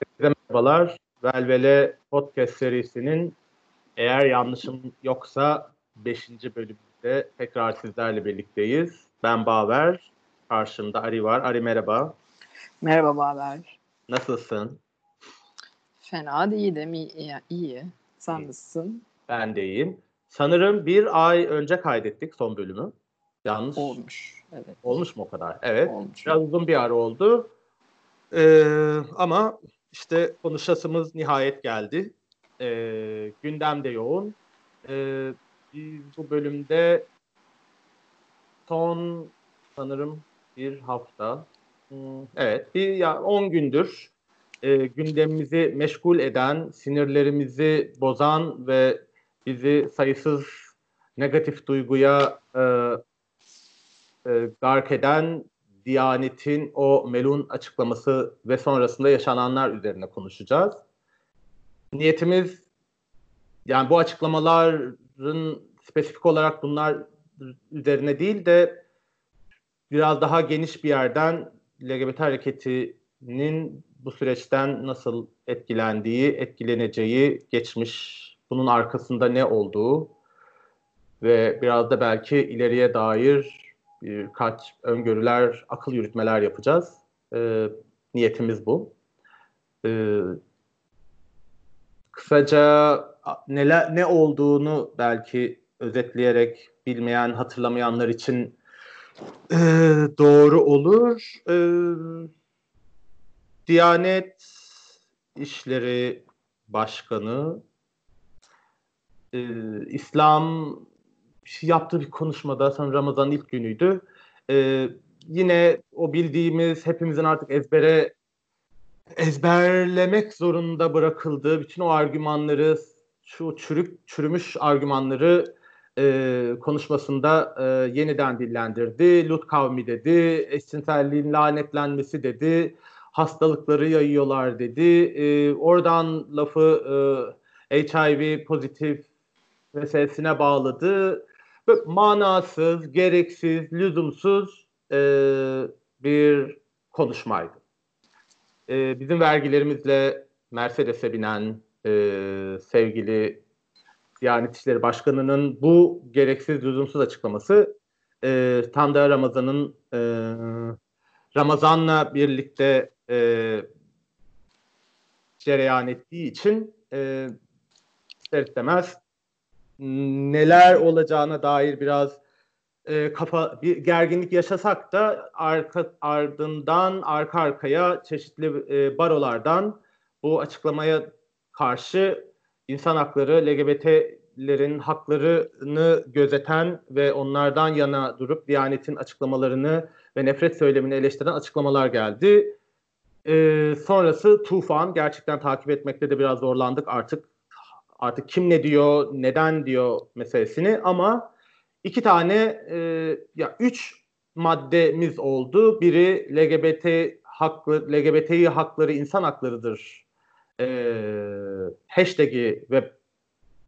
Herkese merhabalar. Velvele Podcast serisinin eğer yanlışım yoksa 5. bölümünde tekrar sizlerle birlikteyiz. Ben Baver, karşımda Ari var. Ari merhaba. Merhaba Baver. Nasılsın? Fena değilim, iyi. iyi. Sen nasılsın? Ben de iyiyim. Sanırım bir ay önce kaydettik son bölümü. Yanlış. Olmuş. Evet. Olmuş mu o kadar? Evet. Olmuş. Biraz uzun bir ara oldu. Ee, ama işte konuşasımız nihayet geldi. Ee, gündem de yoğun. Ee, biz bu bölümde son sanırım bir hafta, hmm, evet bir ya 10 gündür e, gündemimizi meşgul eden, sinirlerimizi bozan ve bizi sayısız negatif duyguya e, e, gark eden Diyanet'in o Melun açıklaması ve sonrasında yaşananlar üzerine konuşacağız. Niyetimiz yani bu açıklamaların spesifik olarak bunlar üzerine değil de biraz daha geniş bir yerden LGBT hareketinin bu süreçten nasıl etkilendiği, etkileneceği, geçmiş, bunun arkasında ne olduğu ve biraz da belki ileriye dair birkaç öngörüler, akıl yürütmeler yapacağız. E, niyetimiz bu. E, kısaca neler ne olduğunu belki özetleyerek bilmeyen, hatırlamayanlar için e, doğru olur. E, Diyanet İşleri Başkanı e, İslam yaptığı bir konuşmada sanırım Ramazan ilk günüydü. Ee, yine o bildiğimiz hepimizin artık ezbere ezberlemek zorunda bırakıldığı bütün o argümanları şu çürük çürümüş argümanları e, konuşmasında e, yeniden dillendirdi. Lut kavmi dedi, eşcinselliğin lanetlenmesi dedi, hastalıkları yayıyorlar dedi. E, oradan lafı e, HIV pozitif meselesine bağladı manasız, gereksiz, lüzumsuz e, bir konuşmaydı. E, bizim vergilerimizle Mercedes'e binen e, sevgili Diyanet İşleri Başkanı'nın bu gereksiz, lüzumsuz açıklaması e, tam da Ramazan'ın e, Ramazan'la birlikte e, cereyan ettiği için e, ister istemez neler olacağına dair biraz e, kafa bir gerginlik yaşasak da arka ardından arka arkaya çeşitli e, barolardan bu açıklamaya karşı insan hakları, LGBT'lerin haklarını gözeten ve onlardan yana durup Diyanet'in açıklamalarını ve nefret söylemini eleştiren açıklamalar geldi. E, sonrası tufan. Gerçekten takip etmekte de biraz zorlandık artık artık kim ne diyor, neden diyor meselesini ama iki tane e, ya üç maddemiz oldu. Biri LGBT haklı, LGBTİ hakları insan haklarıdır. E, hashtag'i ve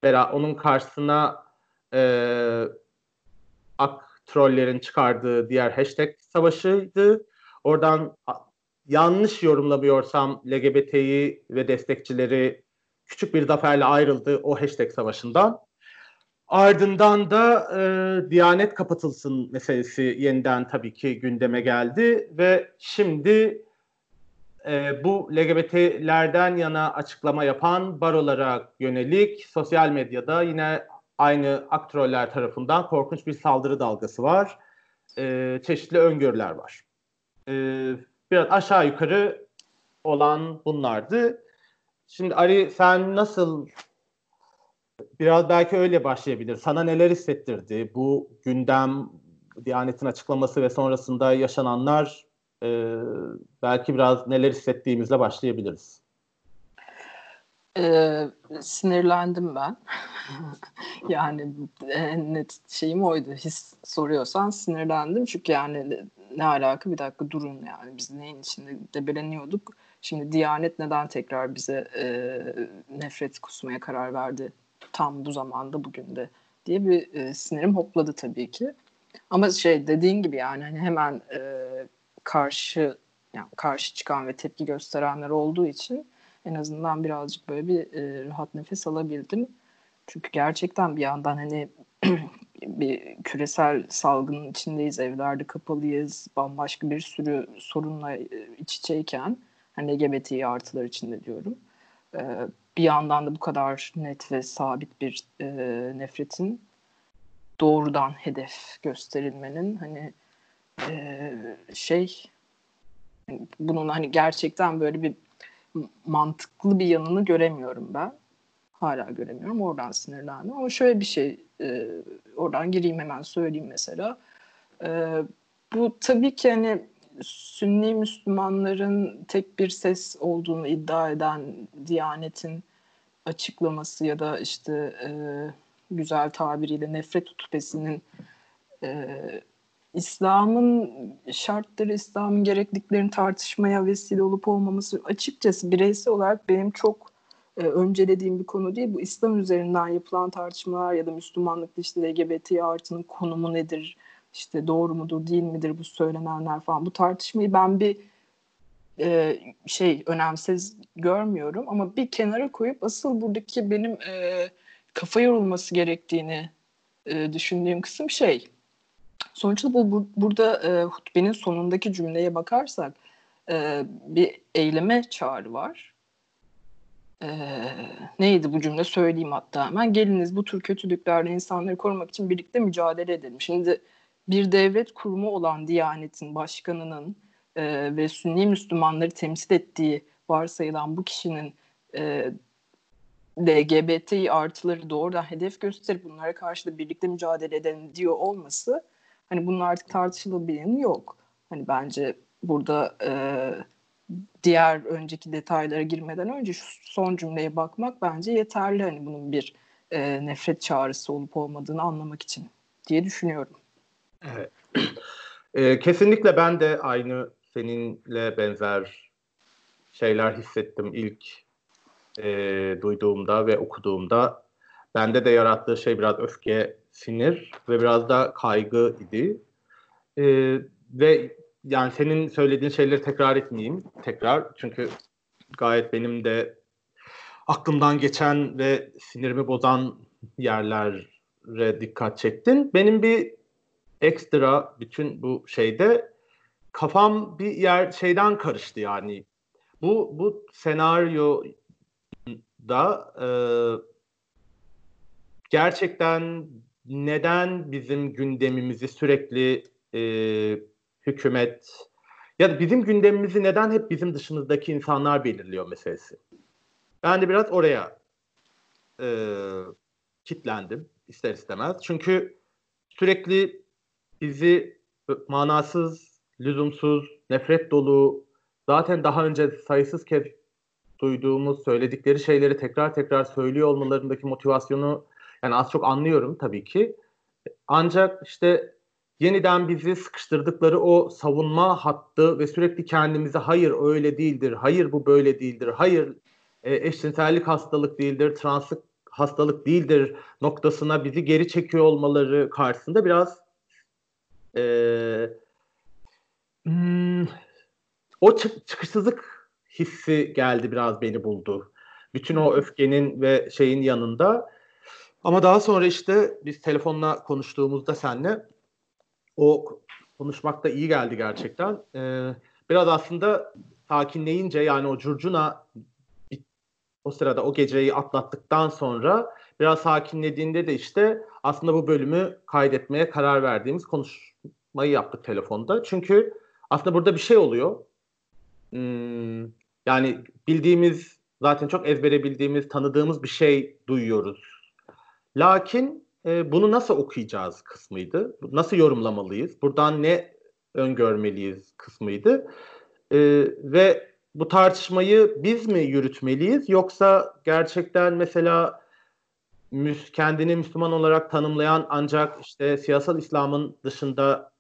bera, onun karşısına e, ak trollerin çıkardığı diğer hashtag savaşıydı. Oradan yanlış yorumlamıyorsam LGBT'yi ve destekçileri küçük bir zaferle ayrıldı o hashtag savaşından. Ardından da e, Diyanet kapatılsın meselesi yeniden tabii ki gündeme geldi ve şimdi e, bu LGBT'lerden yana açıklama yapan barolara yönelik sosyal medyada yine aynı aktroller tarafından korkunç bir saldırı dalgası var. E, çeşitli öngörüler var. E, biraz aşağı yukarı olan bunlardı. Şimdi Ari sen nasıl biraz belki öyle başlayabilir. Sana neler hissettirdi bu gündem, Diyanet'in açıklaması ve sonrasında yaşananlar e, belki biraz neler hissettiğimizle başlayabiliriz. Ee, sinirlendim ben. yani en net şeyim oydu. His soruyorsan sinirlendim. Çünkü yani ne alaka bir dakika durun yani biz neyin içinde debeleniyorduk Şimdi Diyanet neden tekrar bize e, nefret kusmaya karar verdi tam bu zamanda bugün de diye bir e, sinirim hopladı tabii ki. Ama şey dediğin gibi yani hani hemen e, karşı yani karşı çıkan ve tepki gösterenler olduğu için en azından birazcık böyle bir e, rahat nefes alabildim. Çünkü gerçekten bir yandan hani bir küresel salgının içindeyiz, evlerde kapalıyız, bambaşka bir sürü sorunla iç içeyken hani LGBT artılar içinde diyorum. E, bir yandan da bu kadar net ve sabit bir e, nefretin doğrudan hedef gösterilmenin hani e, şey bunun hani gerçekten böyle bir mantıklı bir yanını göremiyorum ben. Hala göremiyorum. Oradan sinirlendim. Ama şöyle bir şey e, oradan gireyim hemen söyleyeyim mesela. E, bu tabii ki hani Sünni Müslümanların tek bir ses olduğunu iddia eden Diyanet'in açıklaması ya da işte e, güzel tabiriyle nefret hutbesinin e, İslam'ın şartları, İslam'ın gerekliliklerini tartışmaya vesile olup olmaması açıkçası bireysel olarak benim çok e, öncelediğim bir konu değil. Bu İslam üzerinden yapılan tartışmalar ya da Müslümanlıkta işte LGBT artının konumu nedir, işte doğru mudur değil midir bu söylenenler falan. Bu tartışmayı ben bir e, şey önemsiz görmüyorum ama bir kenara koyup asıl buradaki benim e, kafa yorulması gerektiğini e, düşündüğüm kısım şey. Sonuçta bu, bu burada e, hutbenin sonundaki cümleye bakarsak e, bir eyleme çağrı var. E, neydi bu cümle söyleyeyim hatta hemen. Geliniz bu tür kötülüklerle insanları korumak için birlikte mücadele edelim. Şimdi bir devlet kurumu olan Diyanet'in başkanının e, ve Sünni Müslümanları temsil ettiği varsayılan bu kişinin e, LGBTİ artıları doğrudan hedef gösterip bunlara karşı da birlikte mücadele edelim diyor olması hani bunun artık yanı yok. Hani bence burada e, diğer önceki detaylara girmeden önce şu son cümleye bakmak bence yeterli hani bunun bir e, nefret çağrısı olup olmadığını anlamak için diye düşünüyorum. Evet. E, kesinlikle ben de aynı seninle benzer şeyler hissettim ilk e, duyduğumda ve okuduğumda. Bende de yarattığı şey biraz öfke, sinir ve biraz da kaygı idi. E, ve yani senin söylediğin şeyleri tekrar etmeyeyim tekrar çünkü gayet benim de aklımdan geçen ve sinirimi bozan yerlere dikkat çektin. Benim bir ekstra bütün bu şeyde kafam bir yer şeyden karıştı yani. Bu bu senaryo da e, gerçekten neden bizim gündemimizi sürekli e, hükümet ya da bizim gündemimizi neden hep bizim dışımızdaki insanlar belirliyor meselesi. Ben de biraz oraya e, kitlendim ister istemez. Çünkü sürekli bizi manasız, lüzumsuz, nefret dolu, zaten daha önce sayısız kez duyduğumuz, söyledikleri şeyleri tekrar tekrar söylüyor olmalarındaki motivasyonu yani az çok anlıyorum tabii ki. Ancak işte yeniden bizi sıkıştırdıkları o savunma hattı ve sürekli kendimize hayır öyle değildir, hayır bu böyle değildir, hayır e, eşcinsellik hastalık değildir, translık hastalık değildir noktasına bizi geri çekiyor olmaları karşısında biraz e, hmm, o çık- çıkışsızlık hissi geldi biraz beni buldu. Bütün o öfkenin ve şeyin yanında. Ama daha sonra işte biz telefonla konuştuğumuzda senle o konuşmak da iyi geldi gerçekten. Ee, biraz aslında sakinleyince yani o curcuna o sırada o geceyi atlattıktan sonra biraz sakinlediğinde de işte aslında bu bölümü kaydetmeye karar verdiğimiz konuşmayı yaptık telefonda. Çünkü aslında burada bir şey oluyor. Hmm, yani bildiğimiz zaten çok ezbere bildiğimiz, tanıdığımız bir şey duyuyoruz. Lakin e, bunu nasıl okuyacağız kısmıydı. Nasıl yorumlamalıyız? Buradan ne öngörmeliyiz kısmıydı. E, ve bu tartışmayı biz mi yürütmeliyiz yoksa gerçekten mesela kendini Müslüman olarak tanımlayan ancak işte siyasal İslam'ın dışında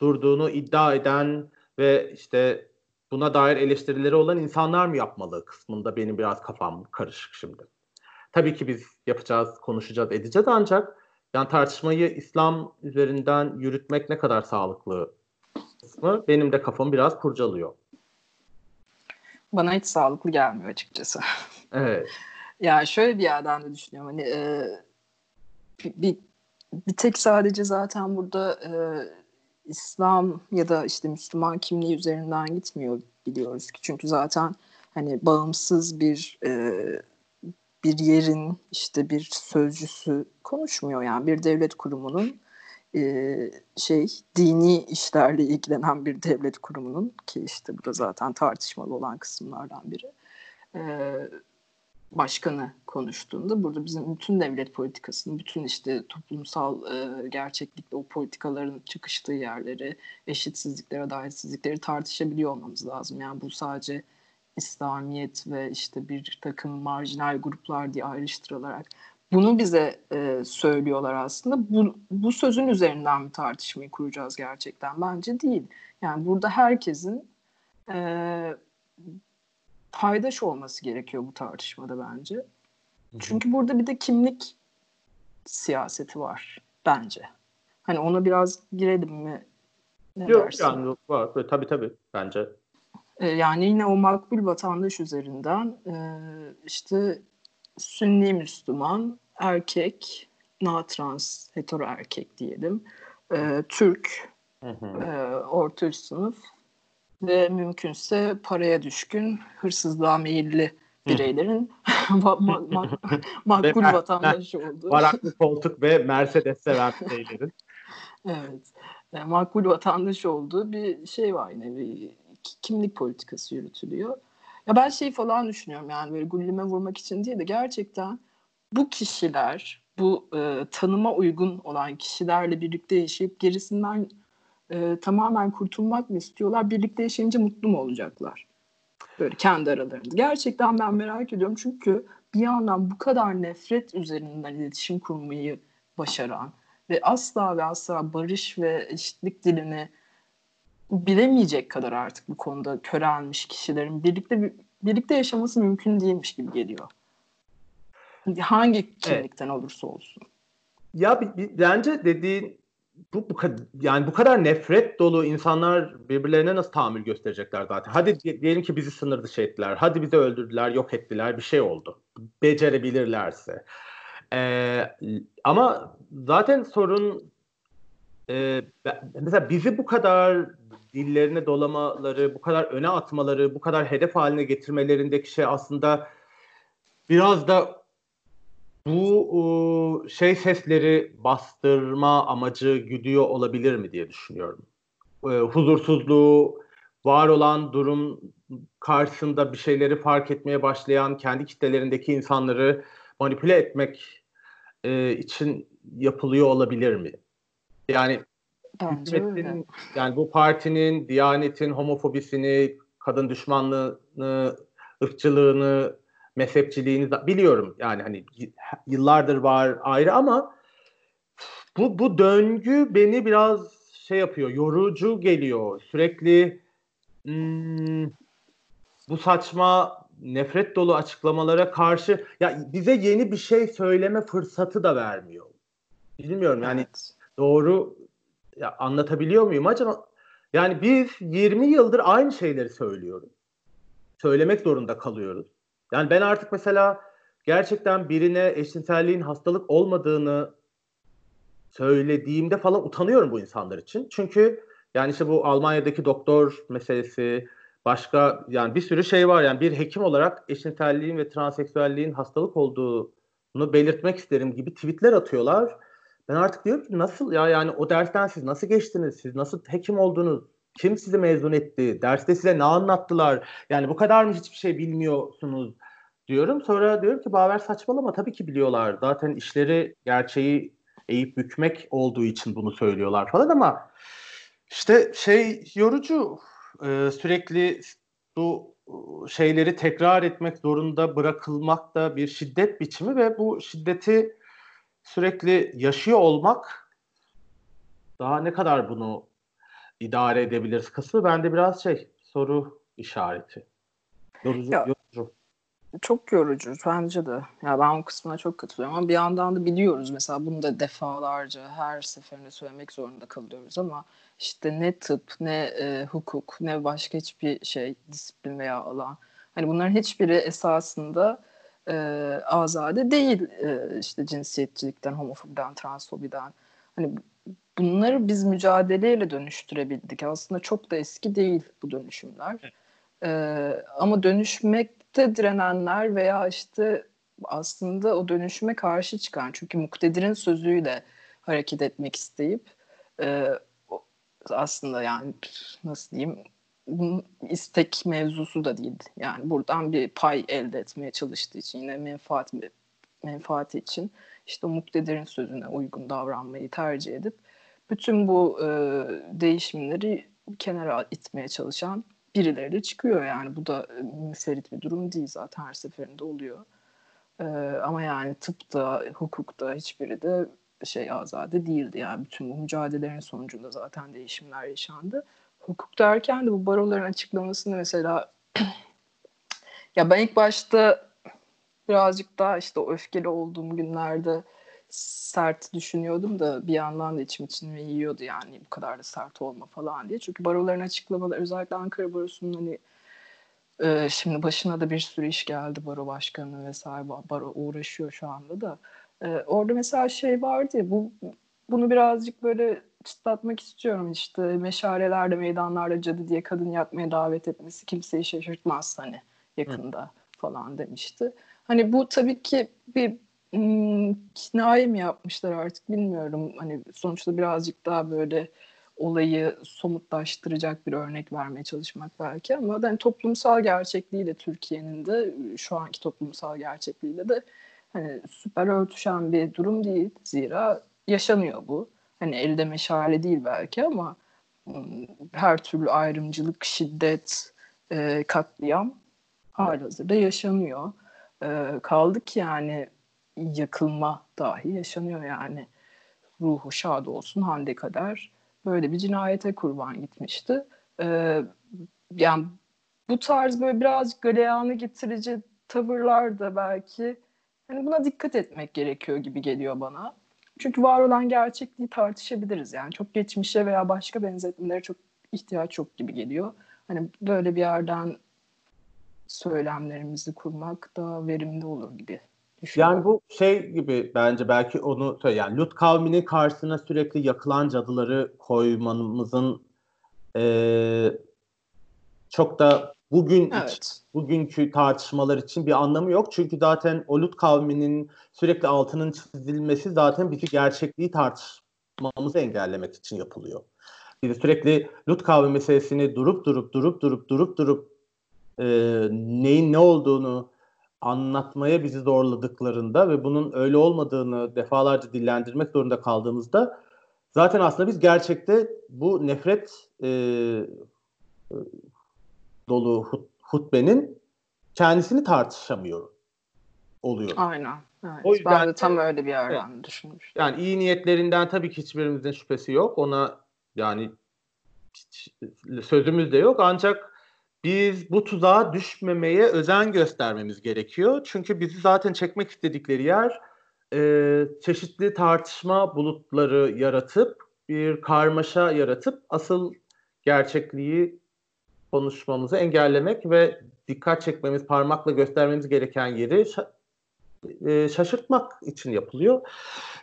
durduğunu iddia eden ve işte buna dair eleştirileri olan insanlar mı yapmalı kısmında benim biraz kafam karışık şimdi. Tabii ki biz yapacağız, konuşacağız, edeceğiz ancak yani tartışmayı İslam üzerinden yürütmek ne kadar sağlıklı kısmı benim de kafamı biraz kurcalıyor. bana hiç sağlıklı gelmiyor açıkçası. Evet. Ya şöyle bir yerden de düşünüyorum hani e, bir, bir, bir tek sadece zaten burada e, İslam ya da işte Müslüman kimliği üzerinden gitmiyor biliyoruz ki. Çünkü zaten hani bağımsız bir e, bir yerin işte bir sözcüsü konuşmuyor. Yani bir devlet kurumunun e, şey dini işlerle ilgilenen bir devlet kurumunun ki işte bu da zaten tartışmalı olan kısımlardan biri. E, başkanı konuştuğunda burada bizim bütün devlet politikasını, bütün işte toplumsal e, gerçeklikle o politikaların çıkıştığı yerleri, eşitsizlikleri, adaletsizlikleri tartışabiliyor olmamız lazım. Yani bu sadece İslamiyet ve işte bir takım marjinal gruplar diye ayrıştırılarak bunu bize e, söylüyorlar aslında. Bu, bu sözün üzerinden mi tartışmayı kuracağız gerçekten? Bence değil. Yani burada herkesin e, paydaş olması gerekiyor bu tartışmada bence. Çünkü burada bir de kimlik siyaseti var bence. Hani ona biraz girelim mi? Ne Yok dersin? yani var. Tabii tabii bence. Ee, yani yine o makbul vatandaş üzerinden e, işte Sünni Müslüman, erkek, na-trans, hetero erkek diyelim, e, Türk, hı hı. E, orta üst sınıf ve mümkünse paraya düşkün, hırsızlığa meyilli bireylerin ma- ma- ma- makbul vatandaş olduğu. Varaklı koltuk ve Mercedes seven bireylerin. evet. Yani e, makbul vatandaş olduğu bir şey var yine bir kimlik politikası yürütülüyor. Ya ben şey falan düşünüyorum yani böyle gullüme vurmak için değil de gerçekten bu kişiler bu e, tanıma uygun olan kişilerle birlikte yaşayıp gerisinden e, tamamen kurtulmak mı istiyorlar? Birlikte yaşayınca mutlu mu olacaklar? Böyle kendi aralarında. Gerçekten ben merak ediyorum çünkü bir yandan bu kadar nefret üzerinden iletişim kurmayı başaran ve asla ve asla barış ve eşitlik dilini bilemeyecek kadar artık bu konuda körelmiş kişilerin birlikte birlikte yaşaması mümkün değilmiş gibi geliyor. Hangi kimlikten evet. olursa olsun. Ya bence dediğin bu, bu yani bu kadar nefret dolu insanlar birbirlerine nasıl tahammül gösterecekler zaten. Hadi diyelim ki bizi sınır dışı ettiler. Hadi bizi öldürdüler, yok ettiler, bir şey oldu. Becerebilirlerse. Ee, ama zaten sorun e, mesela bizi bu kadar dillerine dolamaları, bu kadar öne atmaları, bu kadar hedef haline getirmelerindeki şey aslında biraz da bu şey sesleri bastırma amacı güdüyor olabilir mi diye düşünüyorum. Huzursuzluğu, var olan durum karşısında bir şeyleri fark etmeye başlayan kendi kitlelerindeki insanları manipüle etmek için yapılıyor olabilir mi? Yani hükümetin, yani bu partinin, Diyanet'in homofobisini, kadın düşmanlığını, ırkçılığını mezhepçiliğini biliyorum. Yani hani yıllardır var ayrı ama bu bu döngü beni biraz şey yapıyor, yorucu geliyor. Sürekli hmm, bu saçma nefret dolu açıklamalara karşı ya bize yeni bir şey söyleme fırsatı da vermiyor. Bilmiyorum yani evet. doğru ya anlatabiliyor muyum acaba? Yani biz 20 yıldır aynı şeyleri söylüyoruz. Söylemek zorunda kalıyoruz. Yani ben artık mesela gerçekten birine eşcinselliğin hastalık olmadığını söylediğimde falan utanıyorum bu insanlar için. Çünkü yani işte bu Almanya'daki doktor meselesi, başka yani bir sürü şey var. Yani bir hekim olarak eşcinselliğin ve transseksüelliğin hastalık olduğunu belirtmek isterim gibi tweetler atıyorlar. Ben artık diyorum ki nasıl ya yani o dersten siz nasıl geçtiniz? Siz nasıl hekim oldunuz? Kim sizi mezun etti? Derste size ne anlattılar? Yani bu kadar mı hiçbir şey bilmiyorsunuz diyorum. Sonra diyorum ki Baver saçmalama tabii ki biliyorlar. Zaten işleri gerçeği eğip bükmek olduğu için bunu söylüyorlar falan ama işte şey yorucu ee, sürekli bu şeyleri tekrar etmek zorunda bırakılmak da bir şiddet biçimi ve bu şiddeti sürekli yaşıyor olmak daha ne kadar bunu idare edebiliriz kısmı bende biraz şey soru işareti. Yorucu, ya, yorucu. Çok yorucu bence de. Ya ben o kısmına çok katılıyorum ama bir yandan da biliyoruz mesela bunu da defalarca her seferinde söylemek zorunda kalıyoruz ama işte ne tıp ne e, hukuk ne başka hiçbir şey disiplin veya alan Hani bunların hiçbiri esasında e, azade değil e, işte cinsiyetçilikten, homofobiden, transfobiden. Hani bunları biz mücadeleyle dönüştürebildik. Aslında çok da eski değil bu dönüşümler. E, ama dönüşmekte direnenler veya işte aslında o dönüşüme karşı çıkan çünkü muktedirin sözüyle hareket etmek isteyip e, aslında yani nasıl diyeyim istek mevzusu da değil. Yani buradan bir pay elde etmeye çalıştığı için yine menfaat menfaati için işte muktedirin sözüne uygun davranmayı tercih edip bütün bu e, değişimleri kenara itmeye çalışan birileri de çıkıyor. Yani bu da müferit bir durum değil zaten her seferinde oluyor. E, ama yani tıpta, hukukta hiçbiri de şey azade değildi. Yani bütün bu mücadelelerin sonucunda zaten değişimler yaşandı. Hukuk derken de bu baroların açıklamasını mesela ya ben ilk başta birazcık daha işte o öfkeli olduğum günlerde sert düşünüyordum da bir yandan da içim içimi yiyordu yani bu kadar da sert olma falan diye. Çünkü baroların açıklamaları özellikle Ankara Barosu'nun hani e, şimdi başına da bir sürü iş geldi baro başkanı vesaire baro uğraşıyor şu anda da. E, orada mesela şey vardı ya bu bunu birazcık böyle çıtlatmak istiyorum işte meşalelerde meydanlarda cadı diye kadın yakmaya davet etmesi kimseyi şaşırtmaz hani yakında Hı. falan demişti. Hani bu tabii ki bir hmm, kinaye mi yapmışlar artık bilmiyorum. Hani sonuçta birazcık daha böyle olayı somutlaştıracak bir örnek vermeye çalışmak belki ama hani toplumsal gerçekliğiyle Türkiye'nin de şu anki toplumsal gerçekliğiyle de hani süper örtüşen bir durum değil. Zira yaşanıyor bu. Hani elde meşale değil belki ama her türlü ayrımcılık, şiddet, katliam halihazırda yaşanıyor. E, kaldı ki yani yakılma dahi yaşanıyor yani. Ruhu şad olsun Hande kadar böyle bir cinayete kurban gitmişti. E, yani bu tarz böyle birazcık galeyanı getirici tavırlar da belki hani buna dikkat etmek gerekiyor gibi geliyor bana. Çünkü var olan gerçekliği tartışabiliriz yani. Çok geçmişe veya başka benzetmelere çok ihtiyaç yok gibi geliyor. Hani böyle bir yerden söylemlerimizi kurmak da verimli olur gibi Yani bu şey gibi bence belki onu yani Lut kavminin karşısına sürekli yakılan cadıları koymamızın e, çok da bugün evet. için, bugünkü tartışmalar için bir anlamı yok. Çünkü zaten o Lut kavminin sürekli altının çizilmesi zaten bizi gerçekliği tartışmamızı engellemek için yapılıyor. Biz sürekli Lut kavmi meselesini durup durup durup durup durup durup e, neyin ne olduğunu anlatmaya bizi zorladıklarında ve bunun öyle olmadığını defalarca dillendirmek zorunda kaldığımızda zaten aslında biz gerçekte bu nefret e, dolu hut, hutbenin kendisini tartışamıyor oluyor. Aynen. Evet. O yüzden ben de tam öyle bir yerden evet. düşünmüştüm. Yani iyi niyetlerinden tabii ki hiçbirimizin şüphesi yok. Ona yani sözümüz de yok. Ancak biz bu tuzağa düşmemeye özen göstermemiz gerekiyor. Çünkü bizi zaten çekmek istedikleri yer e, çeşitli tartışma bulutları yaratıp bir karmaşa yaratıp asıl gerçekliği konuşmamızı engellemek ve dikkat çekmemiz, parmakla göstermemiz gereken yeri e, şaşırtmak için yapılıyor.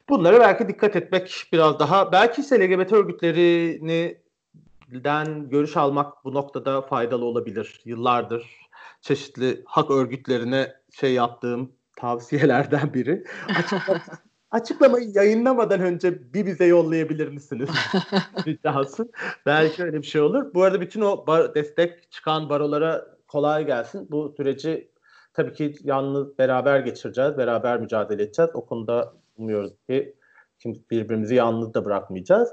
Bunlara belki dikkat etmek biraz daha, belki ise LGBT örgütlerini den görüş almak bu noktada faydalı olabilir. Yıllardır çeşitli hak örgütlerine şey yaptığım tavsiyelerden biri. Açıkla, açıklamayı yayınlamadan önce bir bize yollayabilir misiniz? Ricası. Belki öyle bir şey olur. Bu arada bütün o bar, destek çıkan barolara kolay gelsin. Bu süreci tabii ki yalnız beraber geçireceğiz. Beraber mücadele edeceğiz. O konuda umuyoruz ki birbirimizi yalnız da bırakmayacağız.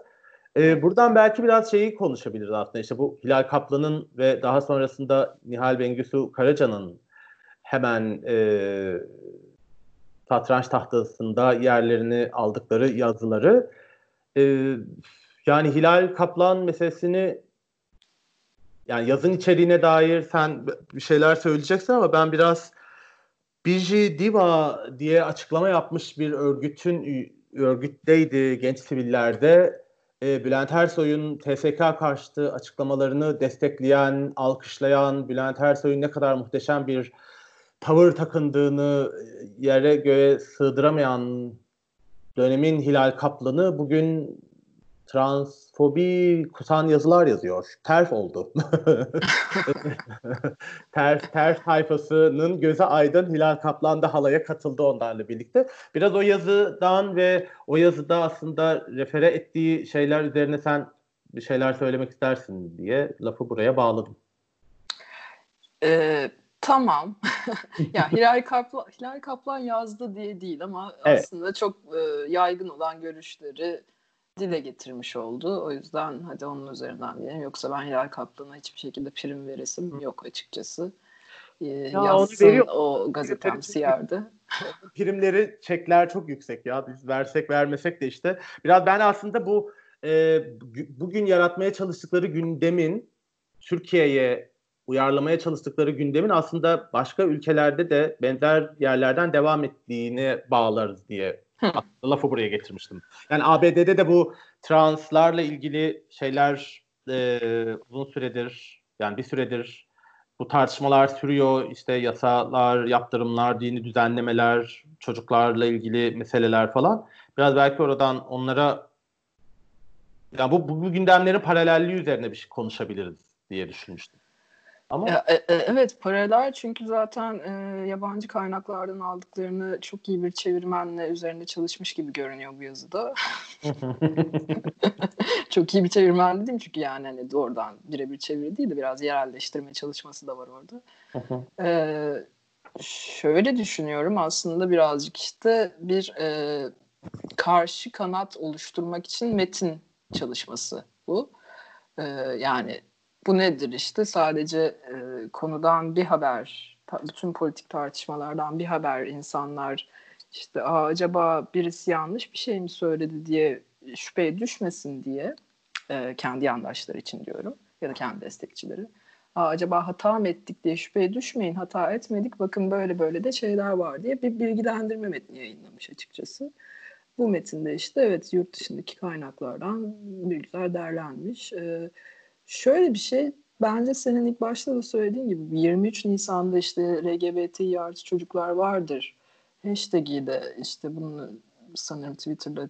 Ee, buradan belki biraz şeyi konuşabiliriz aslında. İşte bu Hilal Kaplan'ın ve daha sonrasında Nihal Bengüsü Karaca'nın hemen e, satranç tahtasında yerlerini aldıkları yazıları. E, yani Hilal Kaplan meselesini yani yazın içeriğine dair sen bir şeyler söyleyeceksin ama ben biraz Biji Diva diye açıklama yapmış bir örgütün örgütteydi genç sivillerde. E, Bülent Ersoy'un TSK karşıtı açıklamalarını destekleyen, alkışlayan, Bülent Ersoy'un ne kadar muhteşem bir tavır takındığını yere göğe sığdıramayan dönemin Hilal Kaplan'ı bugün transfobi kusan yazılar yazıyor. Terf oldu. terf, terf sayfasının göze aydın Hilal Kaplan da halaya katıldı onlarla birlikte. Biraz o yazıdan ve o yazıda aslında refere ettiği şeyler üzerine sen bir şeyler söylemek istersin diye lafı buraya bağladım. Ee, tamam. ya Hilal Kaplan, Hilal Kaplan yazdı diye değil ama evet. aslında çok e, yaygın olan görüşleri dile getirmiş oldu. O yüzden hadi onun üzerinden diyelim. Yoksa ben Hilal Kaplan'a hiçbir şekilde prim veresim yok açıkçası. Ee, ya yazsın o gazetemsi yerde. Primleri, çekler çok yüksek ya. Biz versek vermesek de işte. Biraz ben aslında bu e, bugün yaratmaya çalıştıkları gündemin Türkiye'ye uyarlamaya çalıştıkları gündemin aslında başka ülkelerde de benzer yerlerden devam ettiğini bağlarız diye lafı buraya getirmiştim. Yani ABD'de de bu translarla ilgili şeyler e, uzun süredir yani bir süredir bu tartışmalar sürüyor. İşte yasalar, yaptırımlar, dini düzenlemeler, çocuklarla ilgili meseleler falan. Biraz belki oradan onlara yani bu, bu, bu gündemlerin paralelliği üzerine bir şey konuşabiliriz diye düşünmüştüm. Ama e, e, evet paralel çünkü zaten e, yabancı kaynaklardan aldıklarını çok iyi bir çevirmenle üzerinde çalışmış gibi görünüyor bu yazıda. çok iyi bir çevirmen dedim çünkü yani hani doğrudan birebir çeviri değil de biraz yerelleştirme çalışması da var orada. e, şöyle düşünüyorum aslında birazcık işte bir e, karşı kanat oluşturmak için metin çalışması bu. E, yani bu nedir işte sadece e, konudan bir haber bütün politik tartışmalardan bir haber insanlar işte Aa, acaba birisi yanlış bir şey mi söyledi diye şüpheye düşmesin diye e, kendi yandaşları için diyorum ya da kendi destekçileri. Aa, acaba hata mı ettik diye şüpheye düşmeyin hata etmedik bakın böyle böyle de şeyler var diye bir bilgilendirme metni yayınlamış açıkçası. Bu metinde işte evet yurt dışındaki kaynaklardan bir güzel derlenmiş. Ee, Şöyle bir şey bence senin ilk başta da söylediğin gibi 23 Nisan'da işte LGBT artı çocuklar vardır hashtag'i de işte bunu sanırım Twitter'da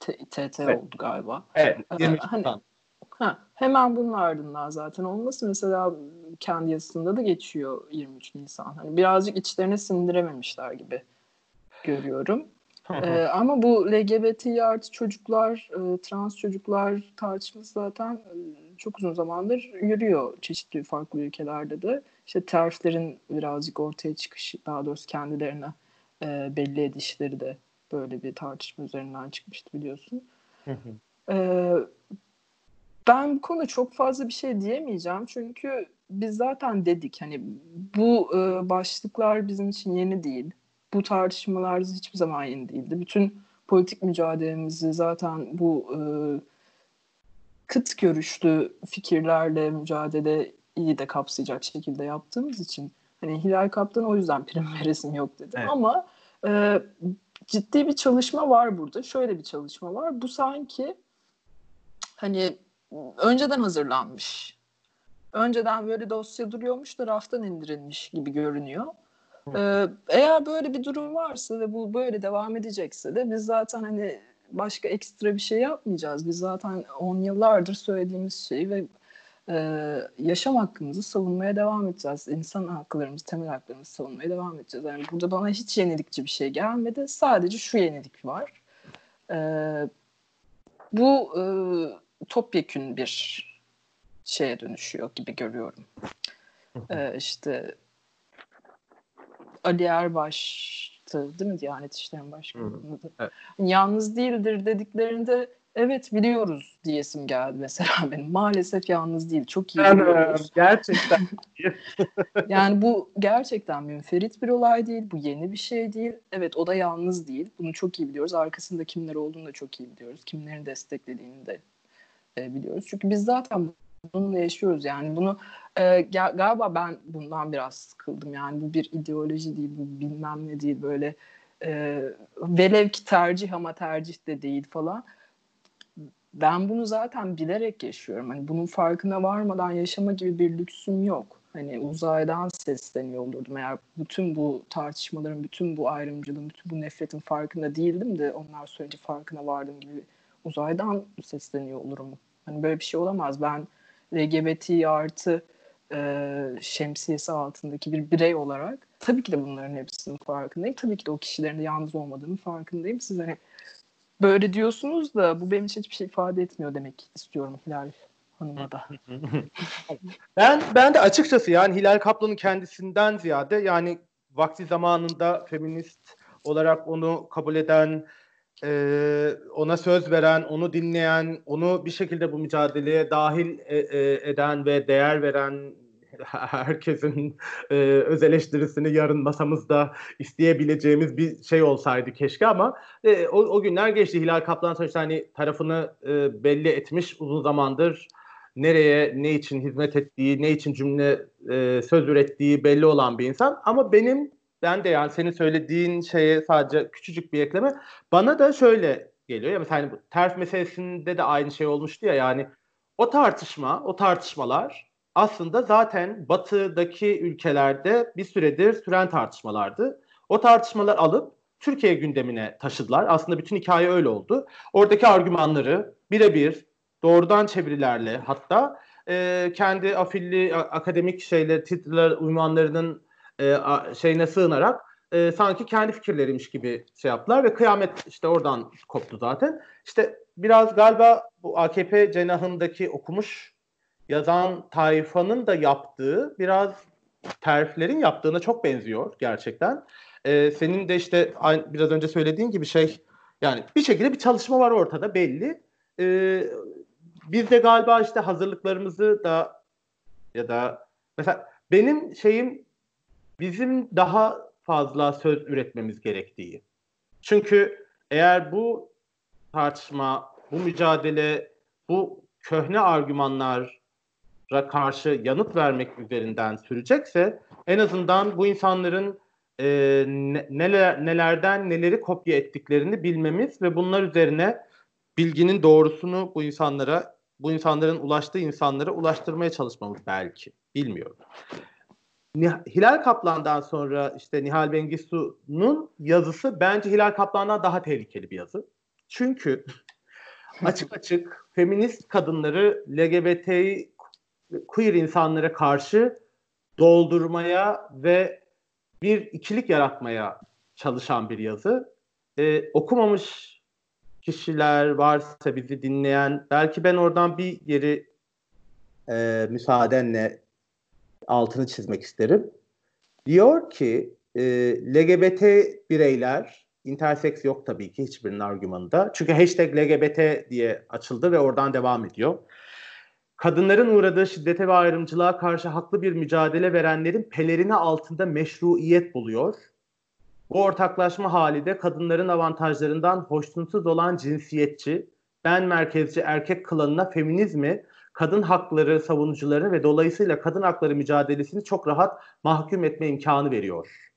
TT evet. oldu galiba. Evet. 23 hani, ha, hemen bunun ardından zaten olması mesela kendi yazısında da geçiyor 23 Nisan. Hani birazcık içlerine sindirememişler gibi görüyorum ee, ama bu LGBT artı çocuklar, e, trans çocuklar tartışması zaten e, çok uzun zamandır yürüyor çeşitli farklı ülkelerde de. İşte terflerin birazcık ortaya çıkışı, daha doğrusu kendilerine e, belli edişleri de böyle bir tartışma üzerinden çıkmıştı biliyorsun. ee, ben bu konuda çok fazla bir şey diyemeyeceğim çünkü biz zaten dedik hani bu e, başlıklar bizim için yeni değil bu tartışmalar hiçbir zaman yeni değildi. Bütün politik mücadelemizi zaten bu e, kıt görüşlü fikirlerle mücadele iyi de kapsayacak şekilde yaptığımız için hani Hilal Kaptan o yüzden prim veresim yok dedi. Evet. Ama e, ciddi bir çalışma var burada. Şöyle bir çalışma var. Bu sanki hani önceden hazırlanmış. Önceden böyle dosya duruyormuş da raftan indirilmiş gibi görünüyor. Ee, eğer böyle bir durum varsa ve bu böyle devam edecekse de biz zaten hani başka ekstra bir şey yapmayacağız. Biz zaten on yıllardır söylediğimiz şey ve e, yaşam hakkımızı savunmaya devam edeceğiz. İnsan haklarımızı, temel haklarımızı savunmaya devam edeceğiz. Yani burada bana hiç yenilikçi bir şey gelmedi. Sadece şu yenilik var. E, bu e, topyekün bir şeye dönüşüyor gibi görüyorum. E, işte Ali Erbaş'tı değil mi Diyanet İşleri Başkanı'nın evet. Yalnız değildir dediklerinde evet biliyoruz diyesim geldi mesela benim. Maalesef yalnız değil. Çok iyi biliyoruz. Gerçekten. yani bu gerçekten münferit bir olay değil. Bu yeni bir şey değil. Evet o da yalnız değil. Bunu çok iyi biliyoruz. Arkasında kimler olduğunu da çok iyi biliyoruz. Kimlerin desteklediğini de e, biliyoruz. Çünkü biz zaten bununla yaşıyoruz yani bunu e, galiba ben bundan biraz sıkıldım yani bu bir ideoloji değil bu bilmem ne değil böyle e, velev ki tercih ama tercih de değil falan ben bunu zaten bilerek yaşıyorum. Hani bunun farkına varmadan yaşama gibi bir lüksüm yok. Hani uzaydan sesleniyor olurdum. Eğer bütün bu tartışmaların, bütün bu ayrımcılığın, bütün bu nefretin farkında değildim de onlar söyleyince farkına vardım gibi uzaydan sesleniyor olurum. Hani böyle bir şey olamaz. Ben LGBT artı e, şemsiyesi altındaki bir birey olarak tabii ki de bunların hepsinin farkındayım. Tabii ki de o kişilerin de yalnız olmadığının farkındayım. Siz hani böyle diyorsunuz da bu benim için hiçbir şey ifade etmiyor demek istiyorum Hilal Hanım'a da. ben ben de açıkçası yani Hilal Kaplan'ın kendisinden ziyade yani vakti zamanında feminist olarak onu kabul eden e, ona söz veren, onu dinleyen, onu bir şekilde bu mücadeleye dahil e, e, eden ve değer veren herkesin e, öz eleştirisini yarın masamızda isteyebileceğimiz bir şey olsaydı keşke ama e, o, o günler geçti. Hilal Kaplan sonuçta hani tarafını e, belli etmiş uzun zamandır nereye, ne için hizmet ettiği, ne için cümle e, söz ürettiği belli olan bir insan. Ama benim ben de yani senin söylediğin şeye sadece küçücük bir ekleme. Bana da şöyle geliyor ya mesela hani bu ters meselesinde de aynı şey olmuştu ya yani o tartışma, o tartışmalar aslında zaten batıdaki ülkelerde bir süredir süren tartışmalardı. O tartışmalar alıp Türkiye gündemine taşıdılar. Aslında bütün hikaye öyle oldu. Oradaki argümanları birebir doğrudan çevirilerle hatta e, kendi afilli akademik şeyler, titreler, uymanlarının e, şeyine sığınarak e, sanki kendi fikirleriymiş gibi şey yaptılar ve kıyamet işte oradan koptu zaten. İşte biraz galiba bu AKP cenahındaki okumuş yazan tayfanın da yaptığı biraz terflerin yaptığına çok benziyor gerçekten. Ee, senin de işte biraz önce söylediğin gibi şey yani bir şekilde bir çalışma var ortada belli. Ee, biz de galiba işte hazırlıklarımızı da ya da mesela benim şeyim bizim daha fazla söz üretmemiz gerektiği. Çünkü eğer bu tartışma, bu mücadele, bu köhne argümanlara karşı yanıt vermek üzerinden sürecekse en azından bu insanların e, neler nelerden neleri kopya ettiklerini bilmemiz ve bunlar üzerine bilginin doğrusunu bu insanlara bu insanların ulaştığı insanlara ulaştırmaya çalışmamız belki. Bilmiyorum. Hilal Kaplan'dan sonra işte Nihal Bengisu'nun yazısı bence Hilal Kaplan'dan daha tehlikeli bir yazı. Çünkü açık açık feminist kadınları LGBT queer insanlara karşı doldurmaya ve bir ikilik yaratmaya çalışan bir yazı. Ee, okumamış kişiler varsa bizi dinleyen belki ben oradan bir yeri e, müsaadenle altını çizmek isterim. Diyor ki e, LGBT bireyler, interseks yok tabii ki hiçbirinin argümanında. Çünkü hashtag LGBT diye açıldı ve oradan devam ediyor. Kadınların uğradığı şiddete ve ayrımcılığa karşı haklı bir mücadele verenlerin pelerini altında meşruiyet buluyor. Bu ortaklaşma hali de kadınların avantajlarından hoşnutsuz olan cinsiyetçi, ben merkezci erkek klanına feminizmi kadın hakları savunucuları ve dolayısıyla kadın hakları mücadelesini çok rahat mahkum etme imkanı veriyor.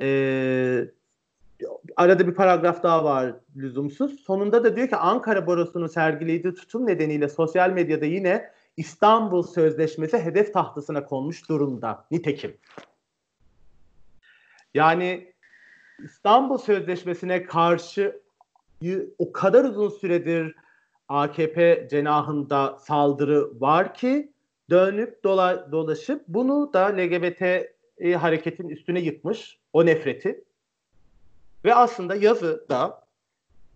Ee, arada bir paragraf daha var lüzumsuz. Sonunda da diyor ki Ankara Barosu'nun sergilediği tutum nedeniyle sosyal medyada yine İstanbul Sözleşmesi hedef tahtasına konmuş durumda. Nitekim. Yani İstanbul Sözleşmesi'ne karşı o kadar uzun süredir AKP cenahında saldırı var ki dönüp dola, dolaşıp bunu da LGBT e, hareketin üstüne yıkmış o nefreti. Ve aslında yazı da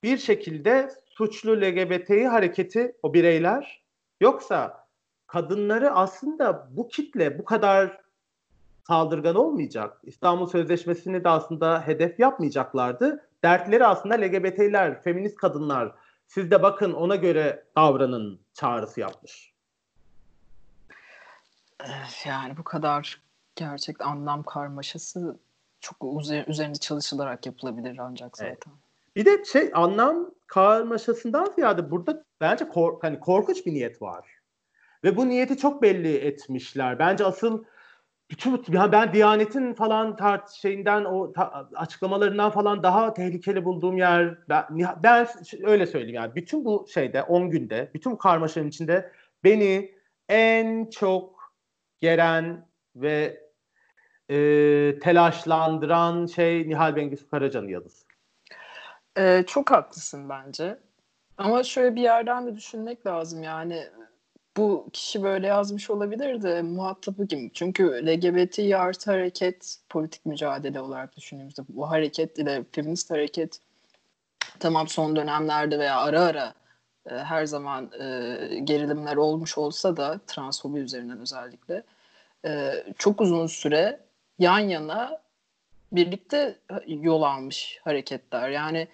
bir şekilde suçlu LGBTİ hareketi o bireyler yoksa kadınları aslında bu kitle bu kadar saldırgan olmayacak. İstanbul Sözleşmesi'ni de aslında hedef yapmayacaklardı. Dertleri aslında LGBT'ler, feminist kadınlar, siz de bakın ona göre davranın çağrısı yapmış. Yani bu kadar gerçek anlam karmaşası çok üzerinde çalışılarak yapılabilir ancak zaten. Evet. Bir de şey anlam karmaşasından ziyade burada bence kork hani korkunç bir niyet var. Ve bu niyeti çok belli etmişler. Bence asıl bütün ya ben Diyanet'in falan tart şeyinden o ta, açıklamalarından falan daha tehlikeli bulduğum yer ben, ben öyle söyleyeyim yani bütün bu şeyde 10 günde bütün karmaşanın içinde beni en çok geren ve e, telaşlandıran şey Nihal Bengisu Karaca'nın yazısı. Ee, çok haklısın bence. Ama şöyle bir yerden de düşünmek lazım yani bu kişi böyle yazmış olabilir de muhatabı kim? Çünkü LGBT artı hareket politik mücadele olarak düşündüğümüzde bu hareket ile feminist hareket tamam son dönemlerde veya ara ara e, her zaman e, gerilimler olmuş olsa da transfobi üzerinden özellikle e, çok uzun süre yan yana birlikte yol almış hareketler. Yani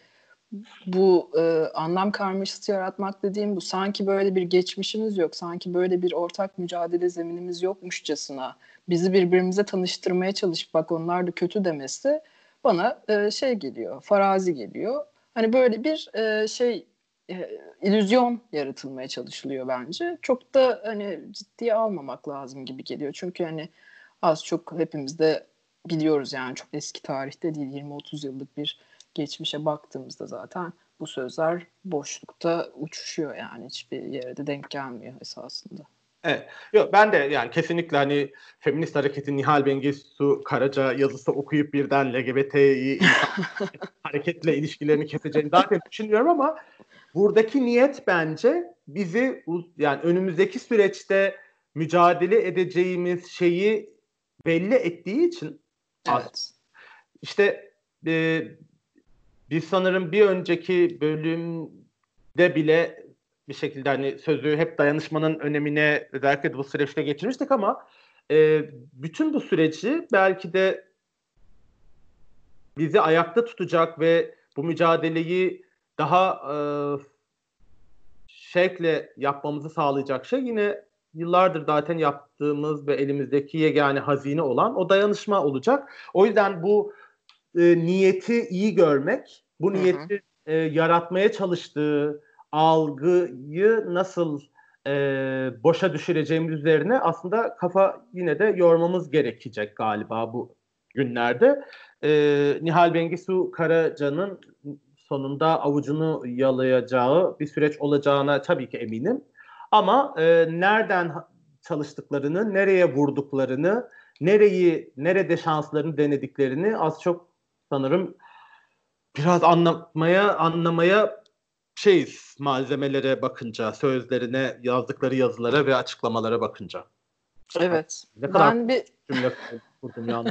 bu e, anlam karmaşası yaratmak dediğim bu sanki böyle bir geçmişimiz yok, sanki böyle bir ortak mücadele zeminimiz yokmuşçasına bizi birbirimize tanıştırmaya çalışıp bak onlar da kötü demesi bana e, şey geliyor, farazi geliyor. Hani böyle bir e, şey e, illüzyon yaratılmaya çalışılıyor bence. Çok da hani ciddiye almamak lazım gibi geliyor. Çünkü hani az çok hepimiz de biliyoruz yani çok eski tarihte değil 20-30 yıllık bir geçmişe baktığımızda zaten bu sözler boşlukta uçuşuyor yani hiçbir yere de denk gelmiyor esasında. Evet. Yok ben de yani kesinlikle hani feminist hareketin Nihal Bengisu Karaca yazısı okuyup birden LGBT'yi hareketle ilişkilerini keseceğini zaten düşünüyorum ama buradaki niyet bence bizi yani önümüzdeki süreçte mücadele edeceğimiz şeyi belli ettiği için evet. işte e, biz sanırım bir önceki bölümde bile bir şekilde hani sözü hep dayanışmanın önemine özellikle bu süreçte geçirmiştik ama e, bütün bu süreci belki de bizi ayakta tutacak ve bu mücadeleyi daha e, şekle yapmamızı sağlayacak şey yine yıllardır zaten yaptığımız ve elimizdeki yegane hazine olan o dayanışma olacak. O yüzden bu e, niyeti iyi görmek, bu niyeti E, yaratmaya çalıştığı algıyı nasıl e, boşa düşüreceğimiz üzerine aslında kafa yine de yormamız gerekecek galiba bu günlerde. E, Nihal Bengisu Karaca'nın sonunda avucunu yalayacağı bir süreç olacağına tabii ki eminim. Ama e, nereden çalıştıklarını, nereye vurduklarını, nereyi, nerede şanslarını denediklerini az çok sanırım biraz anlamaya anlamaya şeyiz malzemelere bakınca, sözlerine, yazdıkları yazılara ve açıklamalara bakınca. Evet. Ne kadar ben bir cümle kurdum yani.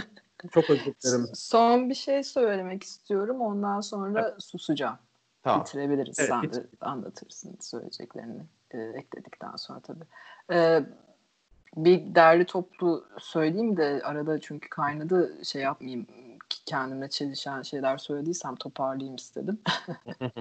Çok özür dilerim. Son bir şey söylemek istiyorum. Ondan sonra evet. susacağım. Tamam. Bitirebiliriz. Evet, Sen bit- de anlatırsın söyleyeceklerini e, ekledikten sonra tabii. E, bir derli toplu söyleyeyim de arada çünkü kaynadı şey yapmayayım kendime çelişen şeyler söylediysem toparlayayım istedim.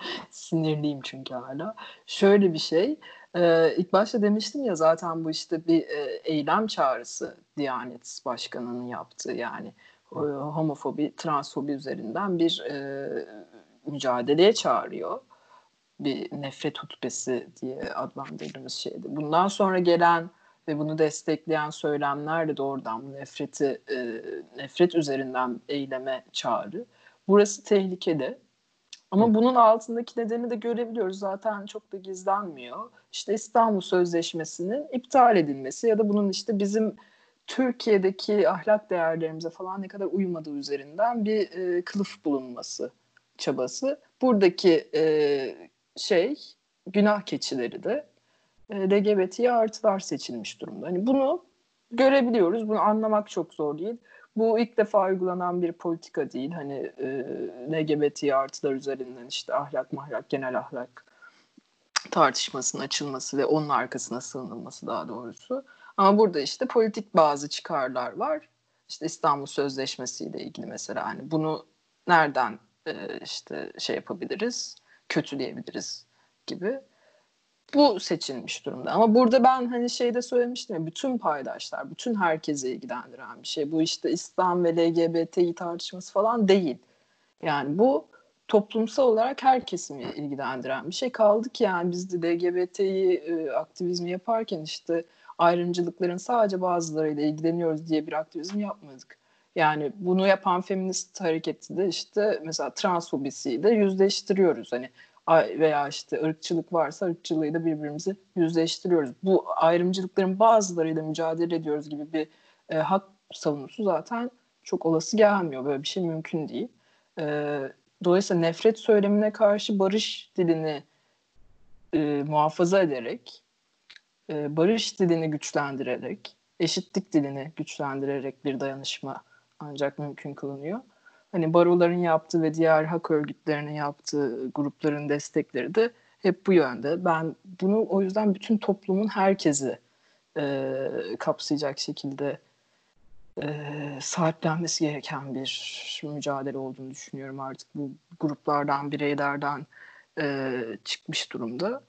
Sinirliyim çünkü hala. Şöyle bir şey. E, ilk başta demiştim ya zaten bu işte bir e, eylem çağrısı Diyanet Başkanı'nın yaptığı yani e, homofobi, transfobi üzerinden bir e, mücadeleye çağırıyor. Bir nefret hutbesi diye adlandırdığımız şeydi. Bundan sonra gelen ve bunu destekleyen söylemler de doğrudan nefreti e, nefret üzerinden eyleme çağrı. Burası tehlikeli. Ama bunun altındaki nedeni de görebiliyoruz. Zaten çok da gizlenmiyor. İşte İstanbul Sözleşmesi'nin iptal edilmesi ya da bunun işte bizim Türkiye'deki ahlak değerlerimize falan ne kadar uymadığı üzerinden bir e, kılıf bulunması çabası. Buradaki e, şey günah keçileri de LGBT'ye artılar seçilmiş durumda. Hani bunu görebiliyoruz. Bunu anlamak çok zor değil. Bu ilk defa uygulanan bir politika değil. Hani e, LGBT artılar üzerinden işte ahlak mahlak, genel ahlak tartışmasının açılması ve onun arkasına sığınılması daha doğrusu. Ama burada işte politik bazı çıkarlar var. İşte İstanbul Sözleşmesi ile ilgili mesela hani bunu nereden e, işte şey yapabiliriz, kötüleyebiliriz gibi bu seçilmiş durumda. Ama burada ben hani şeyde söylemiştim ya bütün paydaşlar, bütün herkese ilgilendiren bir şey. Bu işte İslam ve LGBTİ tartışması falan değil. Yani bu toplumsal olarak her kesimi ilgilendiren bir şey. Kaldı ki yani biz de LGBTİ e, aktivizmi yaparken işte ayrımcılıkların sadece bazılarıyla ilgileniyoruz diye bir aktivizm yapmadık. Yani bunu yapan feminist hareketi de işte mesela transfobisiyi de yüzleştiriyoruz. Hani veya işte ırkçılık varsa ırkçılığı da birbirimizi yüzleştiriyoruz. Bu ayrımcılıkların bazılarıyla mücadele ediyoruz gibi bir e, hak savunusu zaten çok olası gelmiyor. Böyle bir şey mümkün değil. E, dolayısıyla nefret söylemine karşı barış dilini e, muhafaza ederek, e, barış dilini güçlendirerek, eşitlik dilini güçlendirerek bir dayanışma ancak mümkün kılınıyor. Hani baroların yaptığı ve diğer hak örgütlerinin yaptığı grupların destekleri de hep bu yönde. Ben bunu o yüzden bütün toplumun herkesi e, kapsayacak şekilde e, sahiplenmesi gereken bir mücadele olduğunu düşünüyorum artık bu gruplardan, bireylerden e, çıkmış durumda.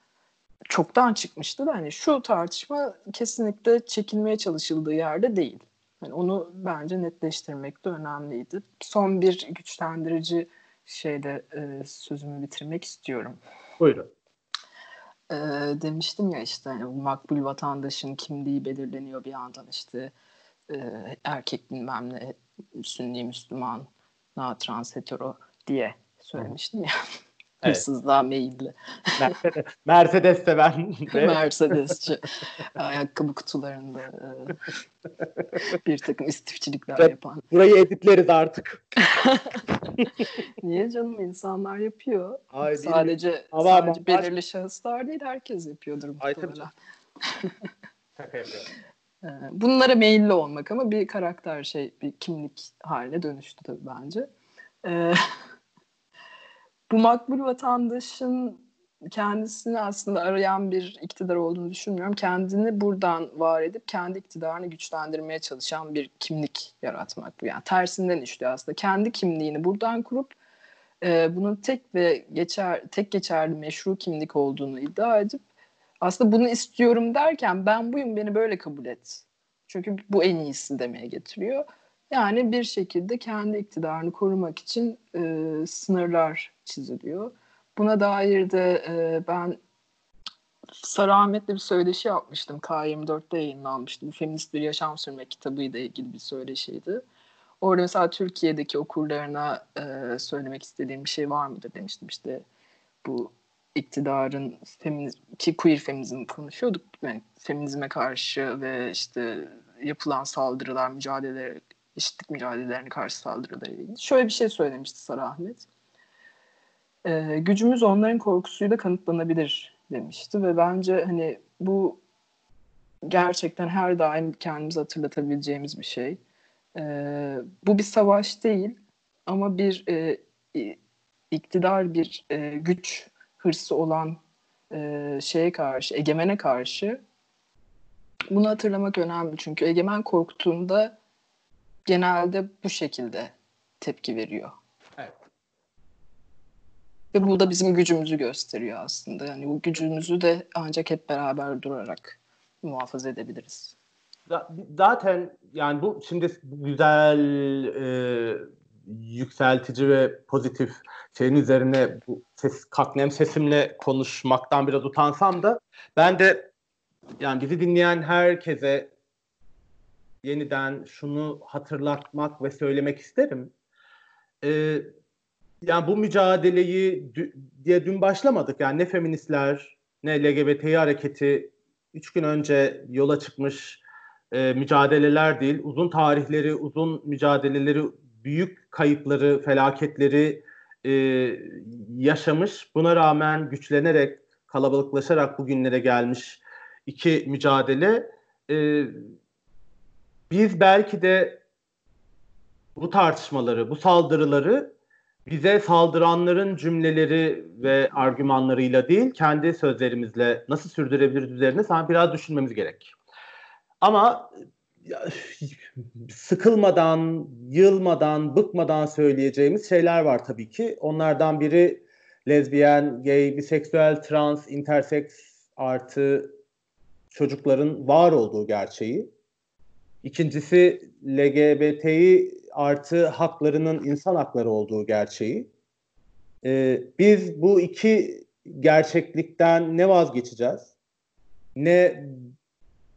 Çoktan çıkmıştı da hani şu tartışma kesinlikle çekilmeye çalışıldığı yerde değil. Yani onu bence netleştirmek de önemliydi. Son bir güçlendirici şeyde e, sözümü bitirmek istiyorum. Buyurun. E, demiştim ya işte hani, makbul vatandaşın kimliği belirleniyor bir yandan işte e, erkek bilmem ne sünni Müslüman na trans hetero diye söylemiştim ya. Evet. Hırsızlığa meyilli. Mercedes, Mercedes seven. Mercedesçi. Ayakkabı kutularında e, bir takım istifçilikler evet, yapan. Burayı editleriz artık. Niye canım insanlar yapıyor. Ay, sadece ama, sadece ama, belirli baş... şahıslar değil herkes yapıyordur muhtemelen. Şaka yapıyorum. E, bunlara meyilli olmak ama bir karakter şey, bir kimlik haline dönüştü tabii bence. Bu makbul vatandaşın kendisini aslında arayan bir iktidar olduğunu düşünmüyorum. Kendini buradan var edip kendi iktidarını güçlendirmeye çalışan bir kimlik yaratmak bu. Yani tersinden işliyor aslında. Kendi kimliğini buradan kurup e, bunun tek ve geçer tek geçerli meşru kimlik olduğunu iddia edip aslında bunu istiyorum derken ben buyum beni böyle kabul et. Çünkü bu en iyisi demeye getiriyor. Yani bir şekilde kendi iktidarını korumak için e, sınırlar çiziliyor. Buna dair de e, ben Sarı Ahmet'le bir söyleşi yapmıştım. K24'te yayınlanmıştı. Feminist Bir Yaşam Sürmek kitabıyla ilgili bir söyleşiydi. Orada mesela Türkiye'deki okurlarına e, söylemek istediğim bir şey var mıdır demiştim. İşte bu iktidarın feminiz ki queer feminizm konuşuyorduk. Yani feminizme karşı ve işte yapılan saldırılar, mücadeleler, eşitlik mücadelelerine karşı saldırılara ilgili. Şöyle bir şey söylemişti Sarı Ahmet e, gücümüz onların korkusuyla kanıtlanabilir demişti ve bence hani bu gerçekten her daim kendimizi hatırlatabileceğimiz bir şey. E, bu bir savaş değil ama bir e, iktidar bir e, güç hırsı olan e, şeye karşı, egemene karşı bunu hatırlamak önemli çünkü egemen korktuğunda genelde bu şekilde tepki veriyor. Ve bu da bizim gücümüzü gösteriyor aslında. Yani bu gücümüzü de ancak hep beraber durarak muhafaza edebiliriz. Zaten yani bu şimdi güzel e, yükseltici ve pozitif şeyin üzerine bu ses, kaknem sesimle konuşmaktan biraz utansam da ben de yani bizi dinleyen herkese yeniden şunu hatırlatmak ve söylemek isterim. Ee, yani bu mücadeleyi diye dün başlamadık. Yani ne feministler ne LGBT hareketi üç gün önce yola çıkmış e, mücadeleler değil. Uzun tarihleri, uzun mücadeleleri, büyük kayıpları, felaketleri e, yaşamış. Buna rağmen güçlenerek, kalabalıklaşarak bugünlere gelmiş iki mücadele. E, biz belki de bu tartışmaları, bu saldırıları bize saldıranların cümleleri ve argümanlarıyla değil, kendi sözlerimizle nasıl sürdürebiliriz üzerine sanki biraz düşünmemiz gerek. Ama sıkılmadan, yılmadan, bıkmadan söyleyeceğimiz şeyler var tabii ki. Onlardan biri lezbiyen, gay, biseksüel, trans, interseks artı çocukların var olduğu gerçeği. İkincisi LGBT'yi artı haklarının insan hakları olduğu gerçeği. Ee, biz bu iki gerçeklikten ne vazgeçeceğiz? Ne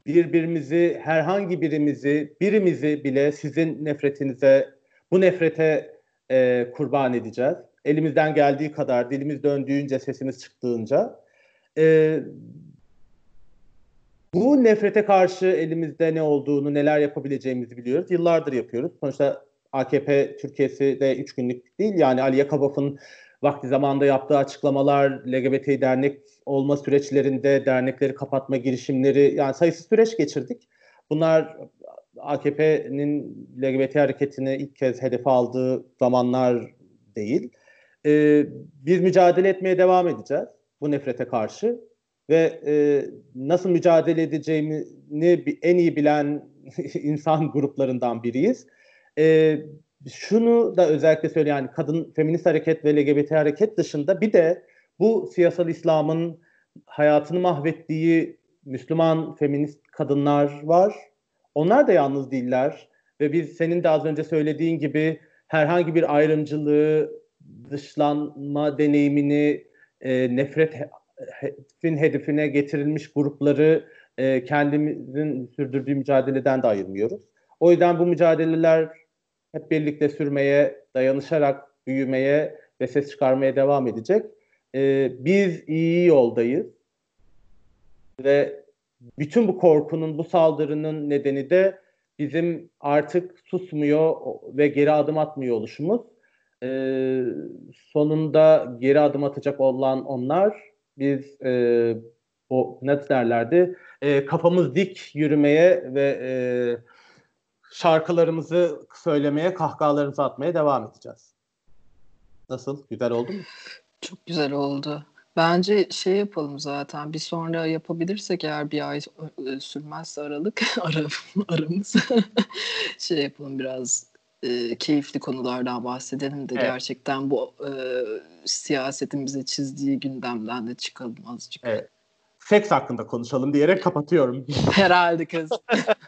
birbirimizi, herhangi birimizi, birimizi bile sizin nefretinize, bu nefrete e, kurban edeceğiz. Elimizden geldiği kadar, dilimiz döndüğünce, sesimiz çıktığınca. E, bu nefrete karşı elimizde ne olduğunu, neler yapabileceğimizi biliyoruz. Yıllardır yapıyoruz. Sonuçta AKP Türkiye'si de üç günlük değil. Yani Ali Yakabaf'ın vakti zamanında yaptığı açıklamalar, LGBT dernek olma süreçlerinde dernekleri kapatma girişimleri, yani sayısız süreç geçirdik. Bunlar AKP'nin LGBT hareketini ilk kez hedefe aldığı zamanlar değil. Ee, biz mücadele etmeye devam edeceğiz bu nefrete karşı ve e, nasıl mücadele edeceğini en iyi bilen insan gruplarından biriyiz. E, şunu da özellikle söyleyeyim yani kadın feminist hareket ve LGBT hareket dışında bir de bu siyasal İslam'ın hayatını mahvettiği Müslüman feminist kadınlar var. Onlar da yalnız değiller ve biz senin de az önce söylediğin gibi herhangi bir ayrımcılığı, dışlanma deneyimini, e, nefret hedefin hedefine getirilmiş grupları e, kendimizin sürdürdüğü mücadeleden de ayırmıyoruz. O yüzden bu mücadeleler hep birlikte sürmeye, dayanışarak büyümeye ve ses çıkarmaya devam edecek. E, biz iyi yoldayız ve bütün bu korkunun, bu saldırının nedeni de bizim artık susmuyor ve geri adım atmıyor oluşumuz. Ee, sonunda geri adım atacak olan onlar biz e, o ne derlerdi e, kafamız dik yürümeye ve e, şarkılarımızı söylemeye, kahkahalarımızı atmaya devam edeceğiz. Nasıl? Güzel oldu mu? Çok güzel oldu. Bence şey yapalım zaten bir sonra yapabilirsek eğer bir ay e, sürmezse aralık ara, aramız şey yapalım biraz e, keyifli konulardan bahsedelim de evet. gerçekten bu e, siyasetin bize çizdiği gündemden de çıkalım azıcık. Evet. Seks hakkında konuşalım diyerek kapatıyorum. Herhalde kız.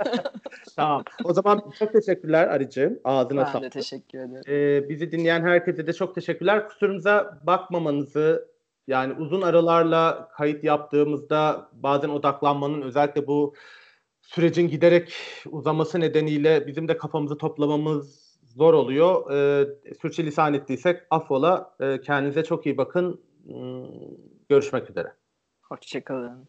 tamam. O zaman çok teşekkürler Arıcığım. Ağzına ben sağlık. Ben de teşekkür ederim. Ee, bizi dinleyen herkese de çok teşekkürler. Kusurumuza bakmamanızı yani uzun aralarla kayıt yaptığımızda bazen odaklanmanın özellikle bu sürecin giderek uzaması nedeniyle bizim de kafamızı toplamamız zor oluyor. E, sürçülisan ettiysek affola. E, kendinize çok iyi bakın. Hmm, görüşmek üzere. Hoşçakalın.